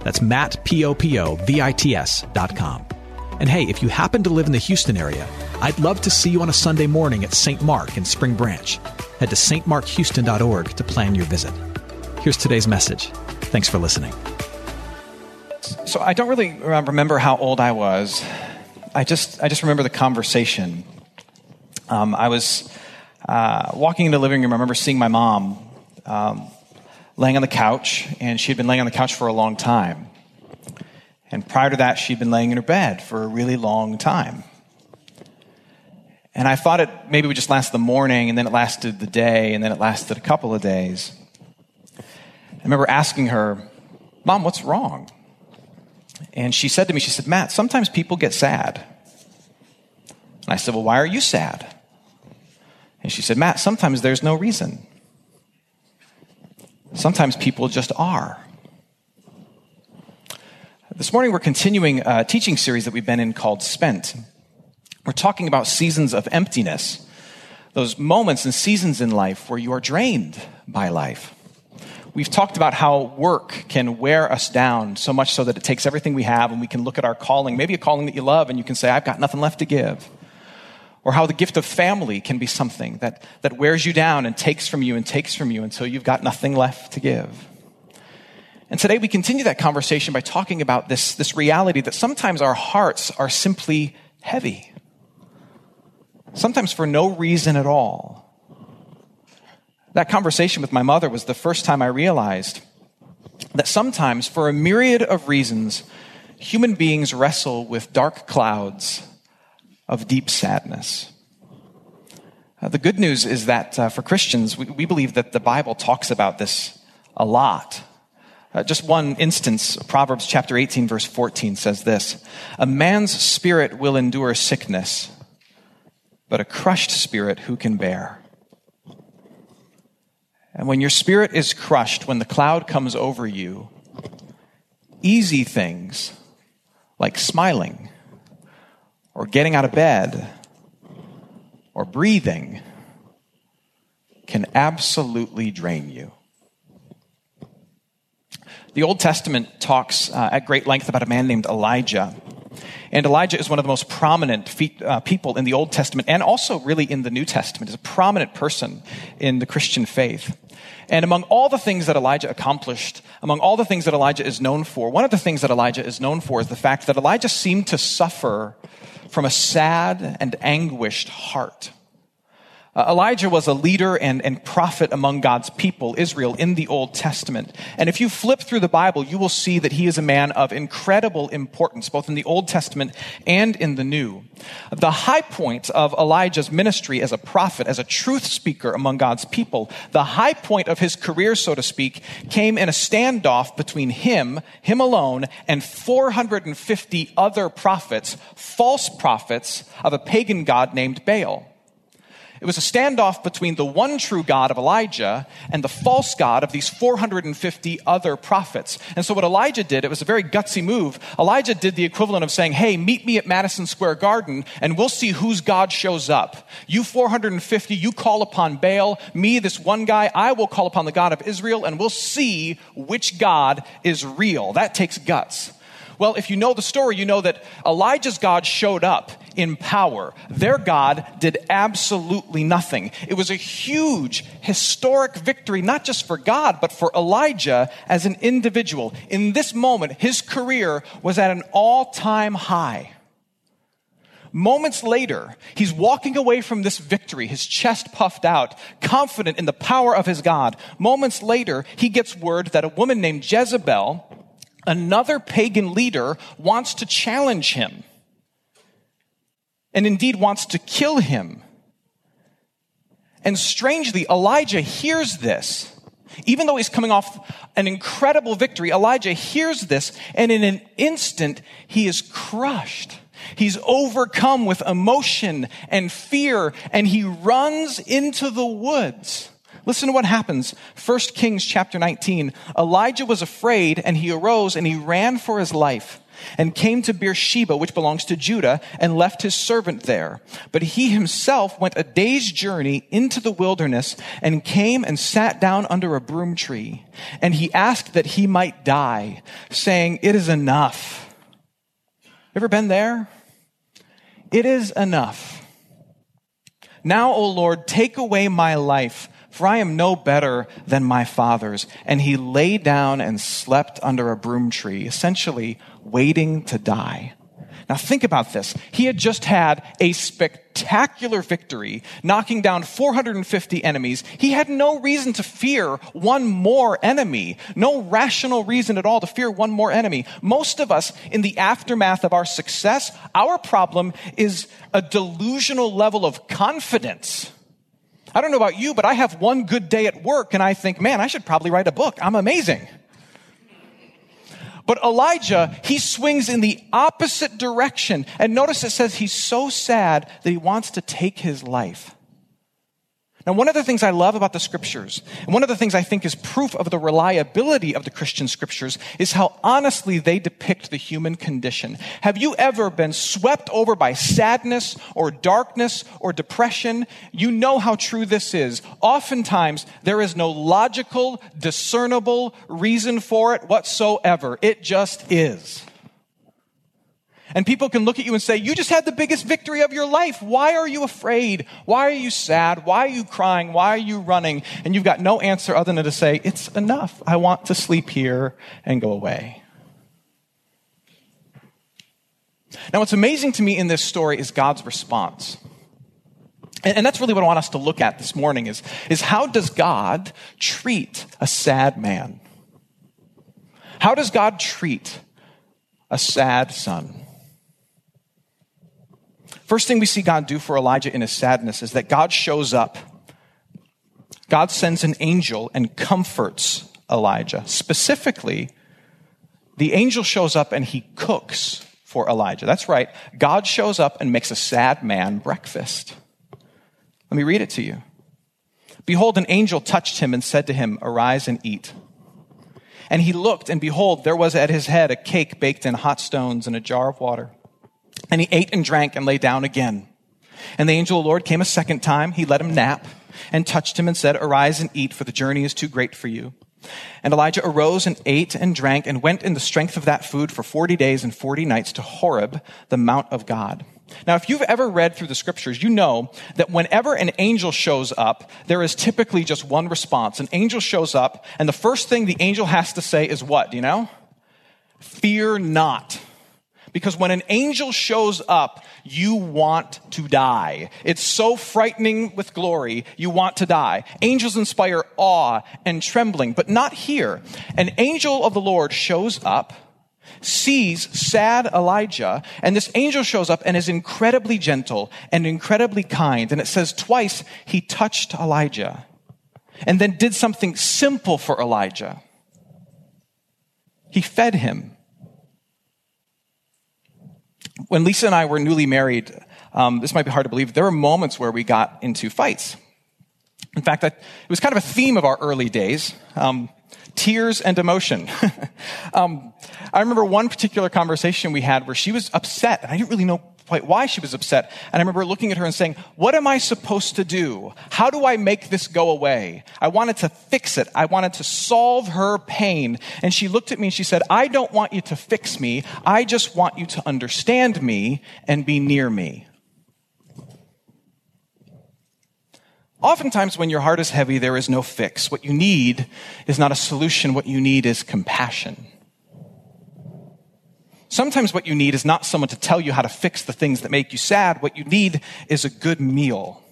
That's Matt, P-O-P-O-V-I-T-S dot com. And hey, if you happen to live in the Houston area, I'd love to see you on a Sunday morning at St. Mark in Spring Branch. Head to stmarkhouston.org to plan your visit. Here's today's message. Thanks for listening. So I don't really remember how old I was. I just I just remember the conversation. Um, I was uh, walking into the living room. I remember seeing my mom um, laying on the couch, and she had been laying on the couch for a long time. And prior to that, she'd been laying in her bed for a really long time. And I thought it maybe would just last the morning, and then it lasted the day, and then it lasted a couple of days. I remember asking her, Mom, what's wrong? And she said to me, She said, Matt, sometimes people get sad. And I said, Well, why are you sad? And she said, Matt, sometimes there's no reason. Sometimes people just are. This morning, we're continuing a teaching series that we've been in called Spent. We're talking about seasons of emptiness, those moments and seasons in life where you are drained by life. We've talked about how work can wear us down so much so that it takes everything we have and we can look at our calling, maybe a calling that you love, and you can say, I've got nothing left to give. Or how the gift of family can be something that, that wears you down and takes from you and takes from you until you've got nothing left to give. And today we continue that conversation by talking about this, this reality that sometimes our hearts are simply heavy. Sometimes for no reason at all. That conversation with my mother was the first time I realized that sometimes, for a myriad of reasons, human beings wrestle with dark clouds of deep sadness. Uh, the good news is that uh, for Christians, we, we, believe that the Bible talks about this a lot. Uh, just one instance, Proverbs chapter 18, verse 14 says this A man's spirit will endure sickness, but a crushed spirit who can bear? And when your spirit is crushed, when the cloud comes over you, easy things like smiling or getting out of bed or breathing can absolutely drain you. The Old Testament talks uh, at great length about a man named Elijah. And Elijah is one of the most prominent fe- uh, people in the Old Testament and also really in the New Testament. He's a prominent person in the Christian faith. And among all the things that Elijah accomplished, among all the things that Elijah is known for, one of the things that Elijah is known for is the fact that Elijah seemed to suffer from a sad and anguished heart. Uh, Elijah was a leader and, and prophet among God's people, Israel, in the Old Testament. And if you flip through the Bible, you will see that he is a man of incredible importance, both in the Old Testament and in the New. The high point of Elijah's ministry as a prophet, as a truth speaker among God's people, the high point of his career, so to speak, came in a standoff between him, him alone, and 450 other prophets, false prophets of a pagan god named Baal. It was a standoff between the one true God of Elijah and the false God of these 450 other prophets. And so what Elijah did, it was a very gutsy move. Elijah did the equivalent of saying, Hey, meet me at Madison Square Garden and we'll see whose God shows up. You 450, you call upon Baal. Me, this one guy, I will call upon the God of Israel and we'll see which God is real. That takes guts. Well, if you know the story, you know that Elijah's God showed up in power. Their God did absolutely nothing. It was a huge historic victory, not just for God, but for Elijah as an individual. In this moment, his career was at an all time high. Moments later, he's walking away from this victory, his chest puffed out, confident in the power of his God. Moments later, he gets word that a woman named Jezebel, another pagan leader wants to challenge him and indeed wants to kill him. And strangely, Elijah hears this Even though he's coming off an incredible victory, Elijah hears this and in an instant he is crushed. He's overcome with emotion and fear and he runs into the woods. Listen to what happens. 1 Kings chapter 19. Elijah was afraid and he arose and he ran for his life and came to Beersheba, which belongs to Judah, and left his servant there. But he himself went a day's journey into the wilderness and came and sat down under a broom tree. And he asked that he might die, saying, It is enough. Ever been there? It is enough. Now, O Lord, take away my life for I am no better than my fathers. And he lay down and slept under a broom tree, essentially waiting to die. Now think about this. He had just had a spectacular victory, knocking down 450 enemies. He had no reason to fear one more enemy. No rational reason at all to fear one more enemy. Most of us, in the aftermath of our success, our problem is a delusional level of confidence I don't know about you, but I have one good day at work and I think, man, I should probably write a book. I'm amazing. But Elijah, he swings in the opposite direction. And notice it says he's so sad that he wants to take his life. Now, one of the things I love about the scriptures, and one of the things I think is proof of the reliability of the Christian scriptures, is how honestly they depict the human condition. Have you ever been swept over by sadness or darkness or depression? You know how true this is. Oftentimes, there is no logical, discernible reason for it whatsoever. It just is. And people can look at you and say, You just had the biggest victory of your life. Why are you afraid? Why are you sad? Why are you crying? Why are you running? And you've got no answer other than to say, It's enough. I want to sleep here and go away. Now, what's amazing to me in this story is God's response. And, that's really what I want us to look at this morning is, is how does God treat a sad man? How does God treat a sad son? First thing we see God do for Elijah in his sadness is that God shows up. God sends an angel and comforts Elijah. Specifically, the angel shows up and he cooks for Elijah. That's right. God shows up and makes a sad man breakfast. Let me read it to you. Behold, an angel touched him and said to him, Arise and eat. And he looked, and behold, there was at his head a cake baked in hot stones and a jar of water. And he ate and drank and lay down again. And the angel of the Lord came a second time. He let him nap and touched him and said, Arise and eat, for the journey is too great for you. And Elijah arose and ate and drank and went in the strength of that food for 40 days and 40 nights to Horeb, the Mount of God. Now, if you've ever read through the scriptures, you know that whenever an angel shows up, there is typically just one response. An angel shows up, and the first thing the angel has to say is what? Do you know? Fear not. Because when an angel shows up, you want to die. It's so frightening with glory, you want to die. Angels inspire awe and trembling, but not here. An angel of the Lord shows up, sees sad Elijah, and this angel shows up and is incredibly gentle and incredibly kind. And it says twice he touched Elijah and then did something simple for Elijah. He fed him when Lisa and I were newly married, um, this might be hard to believe, there were moments where we got into fights. In fact, it was kind of a theme of our early days. Um, tears and emotion. um, I remember one particular conversation we had where she was upset, and I didn't really know quite why she was upset. And I remember looking at her and saying, What am I supposed to do? How do I make this go away? I wanted to fix it. I wanted to solve her pain. And she looked at me and she said, I don't want you to fix me. I just want you to understand me and be near me. Oftentimes, when your heart is heavy, there is no fix. What you need is not a solution. What you need is compassion. Sometimes what you need is not someone to tell you how to fix the things that make you sad. What you need is a good meal.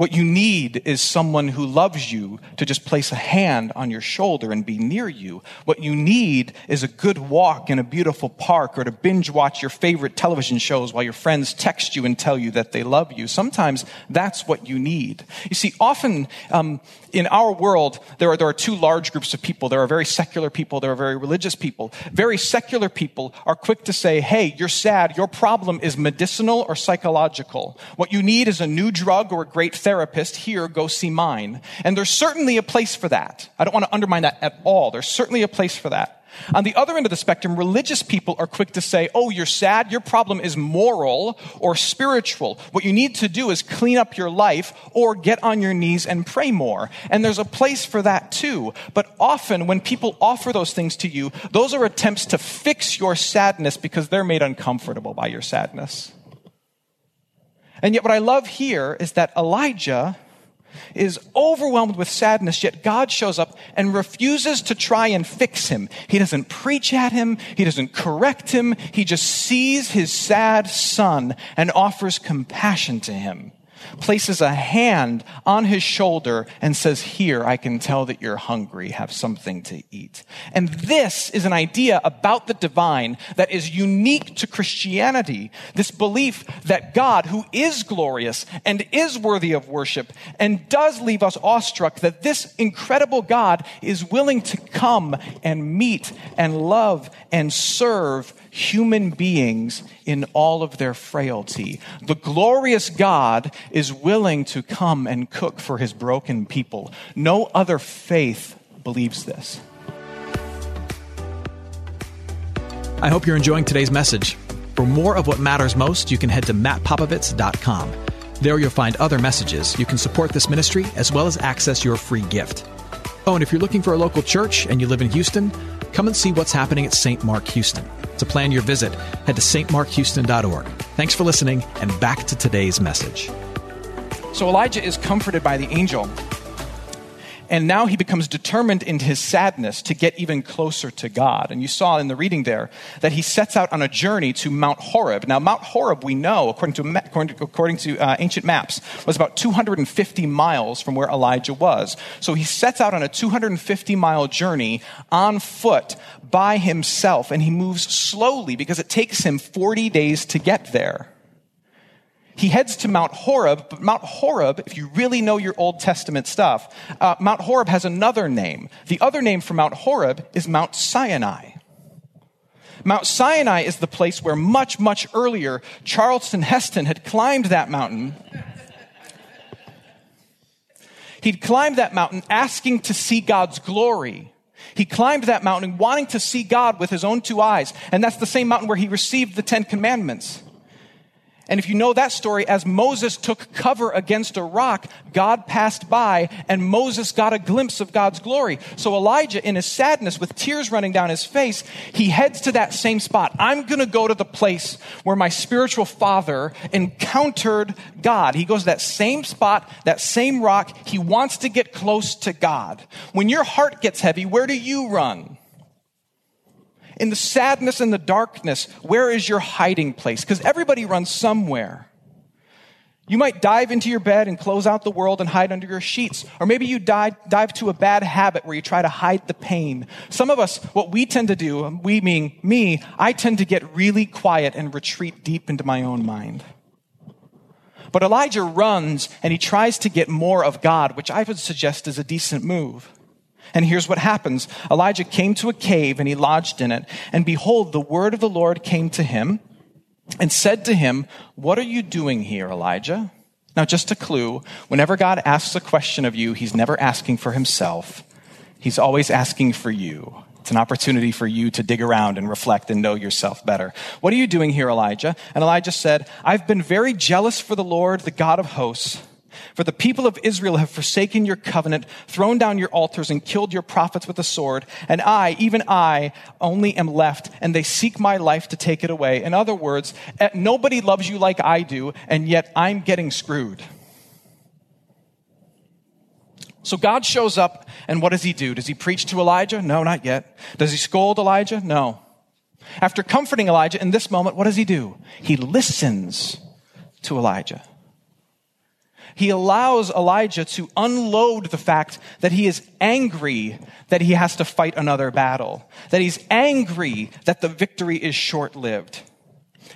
What you need is someone who loves you to just place a hand on your shoulder and be near you. What you need is a good walk in a beautiful park or to binge watch your favorite television shows while your friends text you and tell you that they love you. Sometimes that's what you need. You see, often um, in our world, there are, there are two large groups of people. There are very secular people, there are very religious people. Very secular people are quick to say, hey, you're sad, your problem is medicinal or psychological. What you need is a new drug or a great therapy therapist, here, go see mine. And there's certainly a place for that. I don't want to undermine that at all. There's certainly a place for that. On the other end of the spectrum, religious people are quick to say, oh, you're sad, your problem is moral or spiritual. What you need to do is clean up your life or get on your knees and pray more. And there's a place for that too. But often when people offer those things to you, those are attempts to fix your sadness because they're made uncomfortable by your sadness. And yet, what I love here is that Elijah is overwhelmed with sadness, yet God shows up and refuses to try and fix him. He doesn't preach at him, he doesn't correct him, he just sees his sad son and offers compassion to him places a hand on his shoulder and says, Here, I can tell that you're hungry. Have something to eat. And this is an idea about the divine that is unique to Christianity. This belief that God, who is glorious and is worthy of worship and does leave us awestruck, that this incredible God is willing to come and meet and love and serve human beings in all of their frailty. The glorious God is willing to come and cook for his broken people. No other faith believes this. I hope you're enjoying today's message. For more of what matters most, you can head to mattpopovits.com. There you'll find other messages. You can support this ministry as well as access your free gift. Oh, and if you're looking for a local church and you live in Houston, come and see what's happening at St. Mark Houston. To plan your visit, head to stmarkhouston.org. Thanks for listening, and back to today's message. So Elijah is comforted by the angel and now he becomes determined in his sadness to get even closer to God. And you saw in the reading there that he sets out on a journey to Mount Horeb. Now, Mount Horeb, we know, according to, according to, according to uh, ancient maps, was about 250 miles from where Elijah was. So he sets out on a 250 mile journey on foot by himself, and he moves slowly because it takes him 40 days to get there he heads to Mount Horeb, but Mount Horeb, if you really know your Old Testament stuff, uh, Mount Horeb has another name. The other name for Mount Horeb is Mount Sinai. Mount Sinai is the place where much, much earlier Charlton Heston had climbed that mountain. He'd climbed that mountain asking to see God's glory. He climbed that mountain wanting to see God with his own two eyes. And that's the same mountain where he received the Ten Commandments. And if you know that story, as Moses took cover against a rock, God passed by and Moses got a glimpse of God's glory. So Elijah, in his sadness, with tears running down his face, he heads to that same spot. I'm going to go to the place where my spiritual father encountered God. He goes to that same spot, that same rock. He wants to get close to God. When your heart gets heavy, where do you run? In the sadness and the darkness, where is your hiding place? Because everybody runs somewhere. You might dive into your bed and close out the world and hide under your sheets. Or maybe you dive, dive to a bad habit where you try to hide the pain. Some of us, what we tend to do, we mean me, I tend to get really quiet and retreat deep into my own mind. But Elijah runs and he tries to get more of God, which I would suggest is a decent move. And here's what happens. Elijah came to a cave and he lodged in it. And behold, the word of the Lord came to him and said to him, What are you doing here, Elijah? Now, just a clue whenever God asks a question of you, he's never asking for himself, he's always asking for you. It's an opportunity for you to dig around and reflect and know yourself better. What are you doing here, Elijah? And Elijah said, I've been very jealous for the Lord, the God of hosts. For the people of Israel have forsaken your covenant, thrown down your altars, and killed your prophets with a sword. And I, even I, only am left, and they seek my life to take it away. In other words, eh, nobody loves you like I do, and yet I'm getting screwed. So God shows up, and what does he do? Does he preach to Elijah? No, not yet. Does he scold Elijah? No. After comforting Elijah in this moment, what does he do? He listens to Elijah. He allows Elijah to unload the fact that he is angry that he has to fight another battle, that he's angry that the victory is short lived.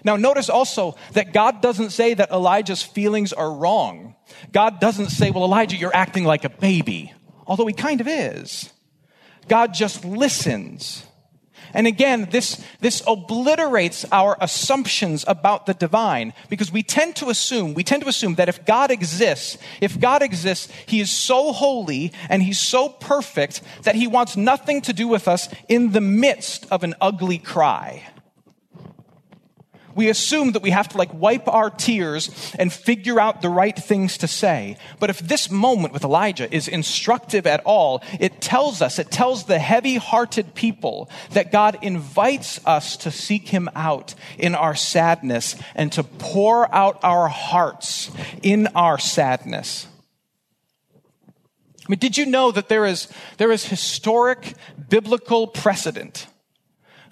Now, notice also that God doesn't say that Elijah's feelings are wrong. God doesn't say, well, Elijah, you're acting like a baby, although he kind of is. God just listens. And again, this, this obliterates our assumptions about the divine because we tend to assume, we tend to assume that if God exists, if God exists, he is so holy and he's so perfect that he wants nothing to do with us in the midst of an ugly cry we assume that we have to like wipe our tears and figure out the right things to say. But if this moment with Elijah is instructive at all, it tells us, it tells the heavy hearted people that God invites us to seek him out in our sadness and to pour out our hearts in our sadness. I mean, did you know that there is, there is historic biblical precedent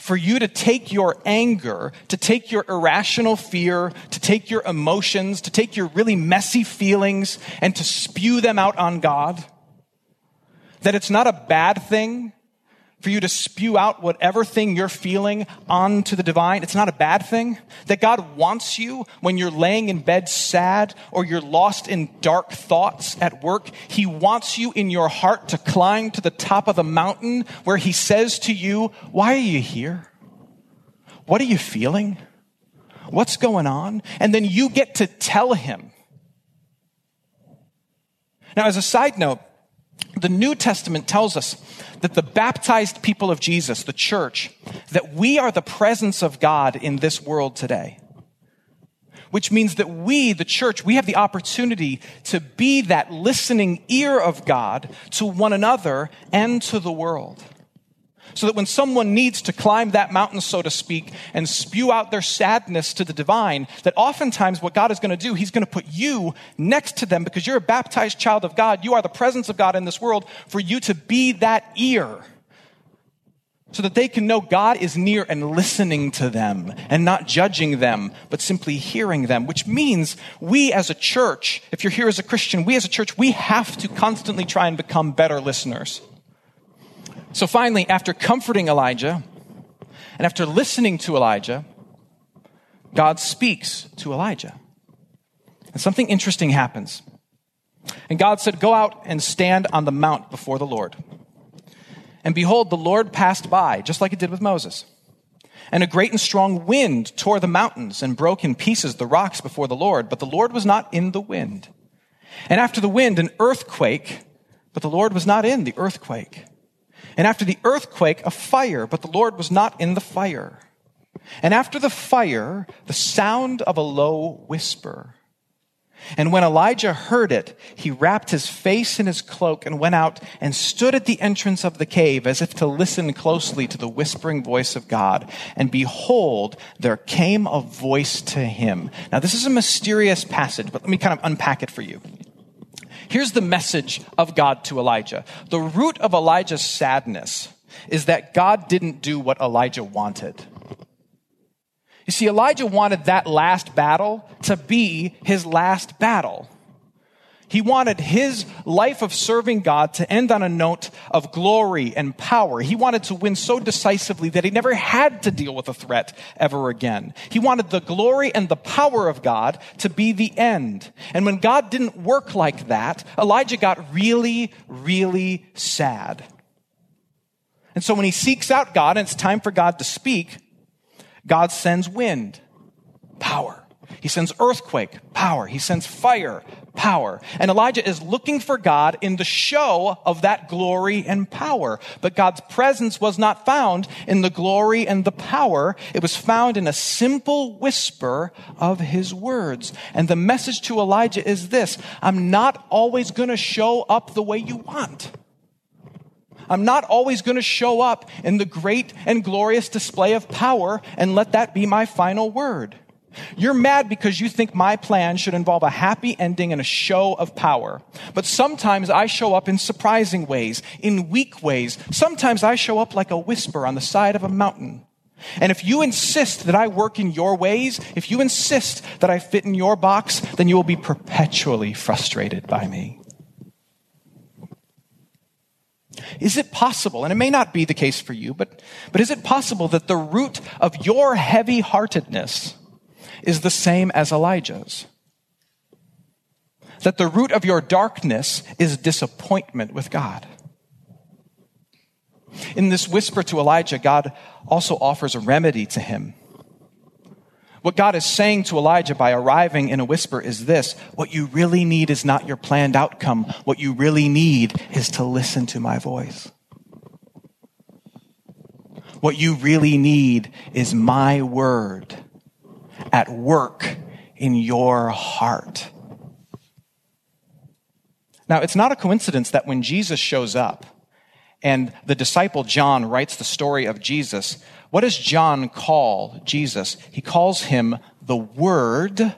for you to take your anger, to take your irrational fear, to take your emotions, to take your really messy feelings and to spew them out on God? That it's not a bad thing for you to spew out whatever thing you're feeling onto the divine. It's not a bad thing. That God wants you when you're laying in bed sad or you're lost in dark thoughts at work. He wants you in your heart to climb to the top of the mountain where He says to you, Why are you here? What are you feeling? What's going on? And then you get to tell Him. Now, as a side note, the New Testament tells us that the baptized people of Jesus, the church, that we are the presence of God in this world today. Which means that we, the church, we have the opportunity to be that listening ear of God to one another and to the world. So that when someone needs to climb that mountain, so to speak, and spew out their sadness to the divine, that oftentimes what God is going to do, He's going to put you next to them because you're a baptized child of God. You are the presence of God in this world for you to be that ear so that they can know God is near and listening to them and not judging them, but simply hearing them, which means we as a church, if you're here as a Christian, we as a church, we have to constantly try and become better listeners. So finally, after comforting Elijah and after listening to Elijah, God speaks to Elijah. And something interesting happens. And God said, Go out and stand on the mount before the Lord. And behold, the Lord passed by, just like it did with Moses. And a great and strong wind tore the mountains and broke in pieces the rocks before the Lord, but the Lord was not in the wind. And after the wind, an earthquake, but the Lord was not in the earthquake. And after the earthquake, a fire, but the Lord was not in the fire. And after the fire, the sound of a low whisper. And when Elijah heard it, he wrapped his face in his cloak and went out and stood at the entrance of the cave as if to listen closely to the whispering voice of God. And behold, there came a voice to him. Now, this is a mysterious passage, but let me kind of unpack it for you. Here's the message of God to Elijah. The root of Elijah's sadness is that God didn't do what Elijah wanted. You see, Elijah wanted that last battle to be his last battle. He wanted his life of serving God to end on a note of glory and power. He wanted to win so decisively that he never had to deal with a threat ever again. He wanted the glory and the power of God to be the end. And when God didn't work like that, Elijah got really, really sad. And so when he seeks out God and it's time for God to speak, God sends wind, power. He sends earthquake, power. He sends fire, power. And Elijah is looking for God in the show of that glory and power. But God's presence was not found in the glory and the power. It was found in a simple whisper of his words. And the message to Elijah is this I'm not always going to show up the way you want. I'm not always going to show up in the great and glorious display of power and let that be my final word. You're mad because you think my plan should involve a happy ending and a show of power. But sometimes I show up in surprising ways, in weak ways. Sometimes I show up like a whisper on the side of a mountain. And if you insist that I work in your ways, if you insist that I fit in your box, then you will be perpetually frustrated by me. Is it possible, and it may not be the case for you, but, but is it possible that the root of your heavy heartedness is the same as Elijah's? That the root of your darkness is disappointment with God? In this whisper to Elijah, God also offers a remedy to him. What God is saying to Elijah by arriving in a whisper is this What you really need is not your planned outcome. What you really need is to listen to my voice. What you really need is my word at work in your heart. Now, it's not a coincidence that when Jesus shows up and the disciple John writes the story of Jesus, what does John call Jesus? He calls him the Word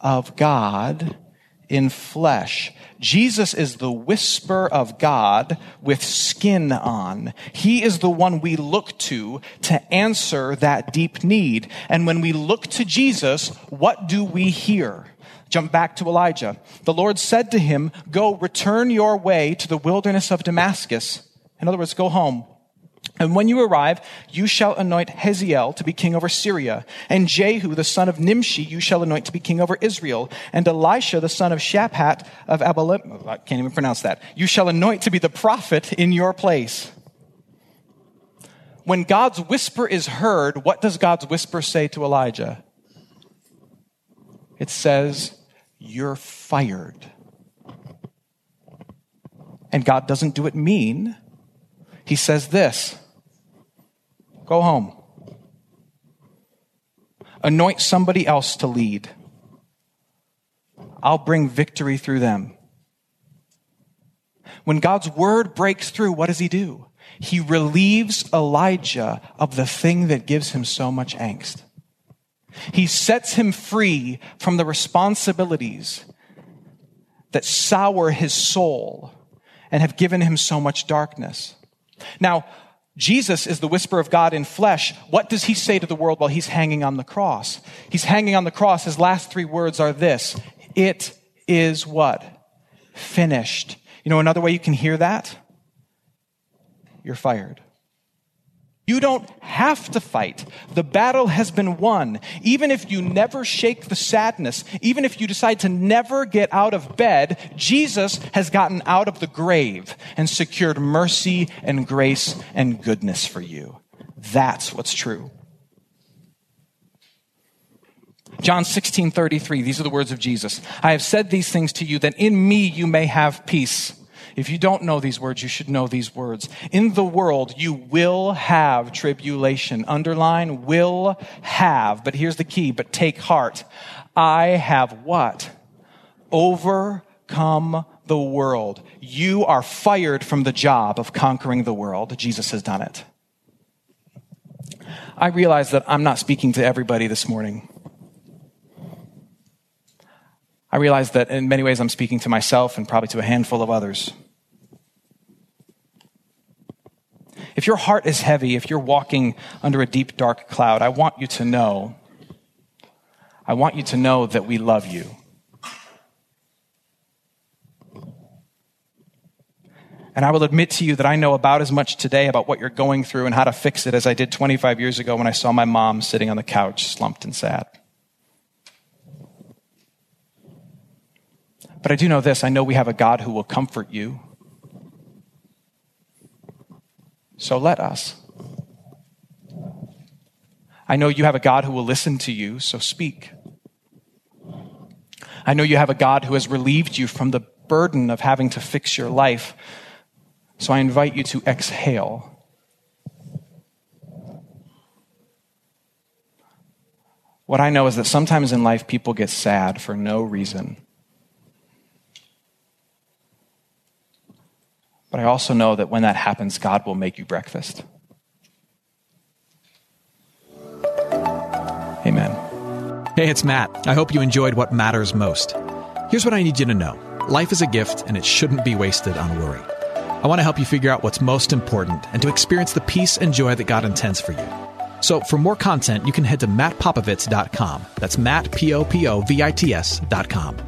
of God in flesh. Jesus is the whisper of God with skin on. He is the one we look to to answer that deep need. And when we look to Jesus, what do we hear? Jump back to Elijah. The Lord said to him, Go return your way to the wilderness of Damascus. In other words, go home. And when you arrive, you shall anoint Hazael to be king over Syria, and Jehu the son of Nimshi you shall anoint to be king over Israel, and Elisha the son of Shaphat of Abelem, I can't even pronounce that, you shall anoint to be the prophet in your place. When God's whisper is heard, what does God's whisper say to Elijah? It says, You're fired. And God doesn't do it mean. He says this Go home. Anoint somebody else to lead. I'll bring victory through them. When God's word breaks through, what does he do? He relieves Elijah of the thing that gives him so much angst. He sets him free from the responsibilities that sour his soul and have given him so much darkness. Now, Jesus is the whisper of God in flesh. What does he say to the world while he's hanging on the cross? He's hanging on the cross. His last three words are this It is what? Finished. You know another way you can hear that? You're fired. You don't have to fight. The battle has been won. Even if you never shake the sadness, even if you decide to never get out of bed, Jesus has gotten out of the grave and secured mercy and grace and goodness for you. That's what's true. John 16, 33, these are the words of Jesus. I have said these things to you that in me you may have peace. If you don't know these words, you should know these words. In the world, you will have tribulation. Underline, will have. But here's the key, but take heart. I have what? Overcome the world. You are fired from the job of conquering the world. Jesus has done it. I realize that I'm not speaking to everybody this morning. I realize that in many ways I'm speaking to myself and probably to a handful of others. If your heart is heavy, if you're walking under a deep, dark cloud, I want you to know, I want you to know that we love you. And I will admit to you that I know about as much today about what you're going through and how to fix it as I did 25 years ago when I saw my mom sitting on the couch, slumped and sad. But I do know this I know we have a God who will comfort you, So let us. I know you have a God who will listen to you, so speak. I know you have a God who has relieved you from the burden of having to fix your life, so I invite you to exhale. What I know is that sometimes in life people get sad for no reason. But I also know that when that happens, God will make you breakfast. Amen. Hey, it's Matt. I hope you enjoyed what matters most. Here's what I need you to know life is a gift, and it shouldn't be wasted on worry. I want to help you figure out what's most important and to experience the peace and joy that God intends for you. So for more content, you can head to mattpopovits.com. That's Matt, P O P O V I T S.com.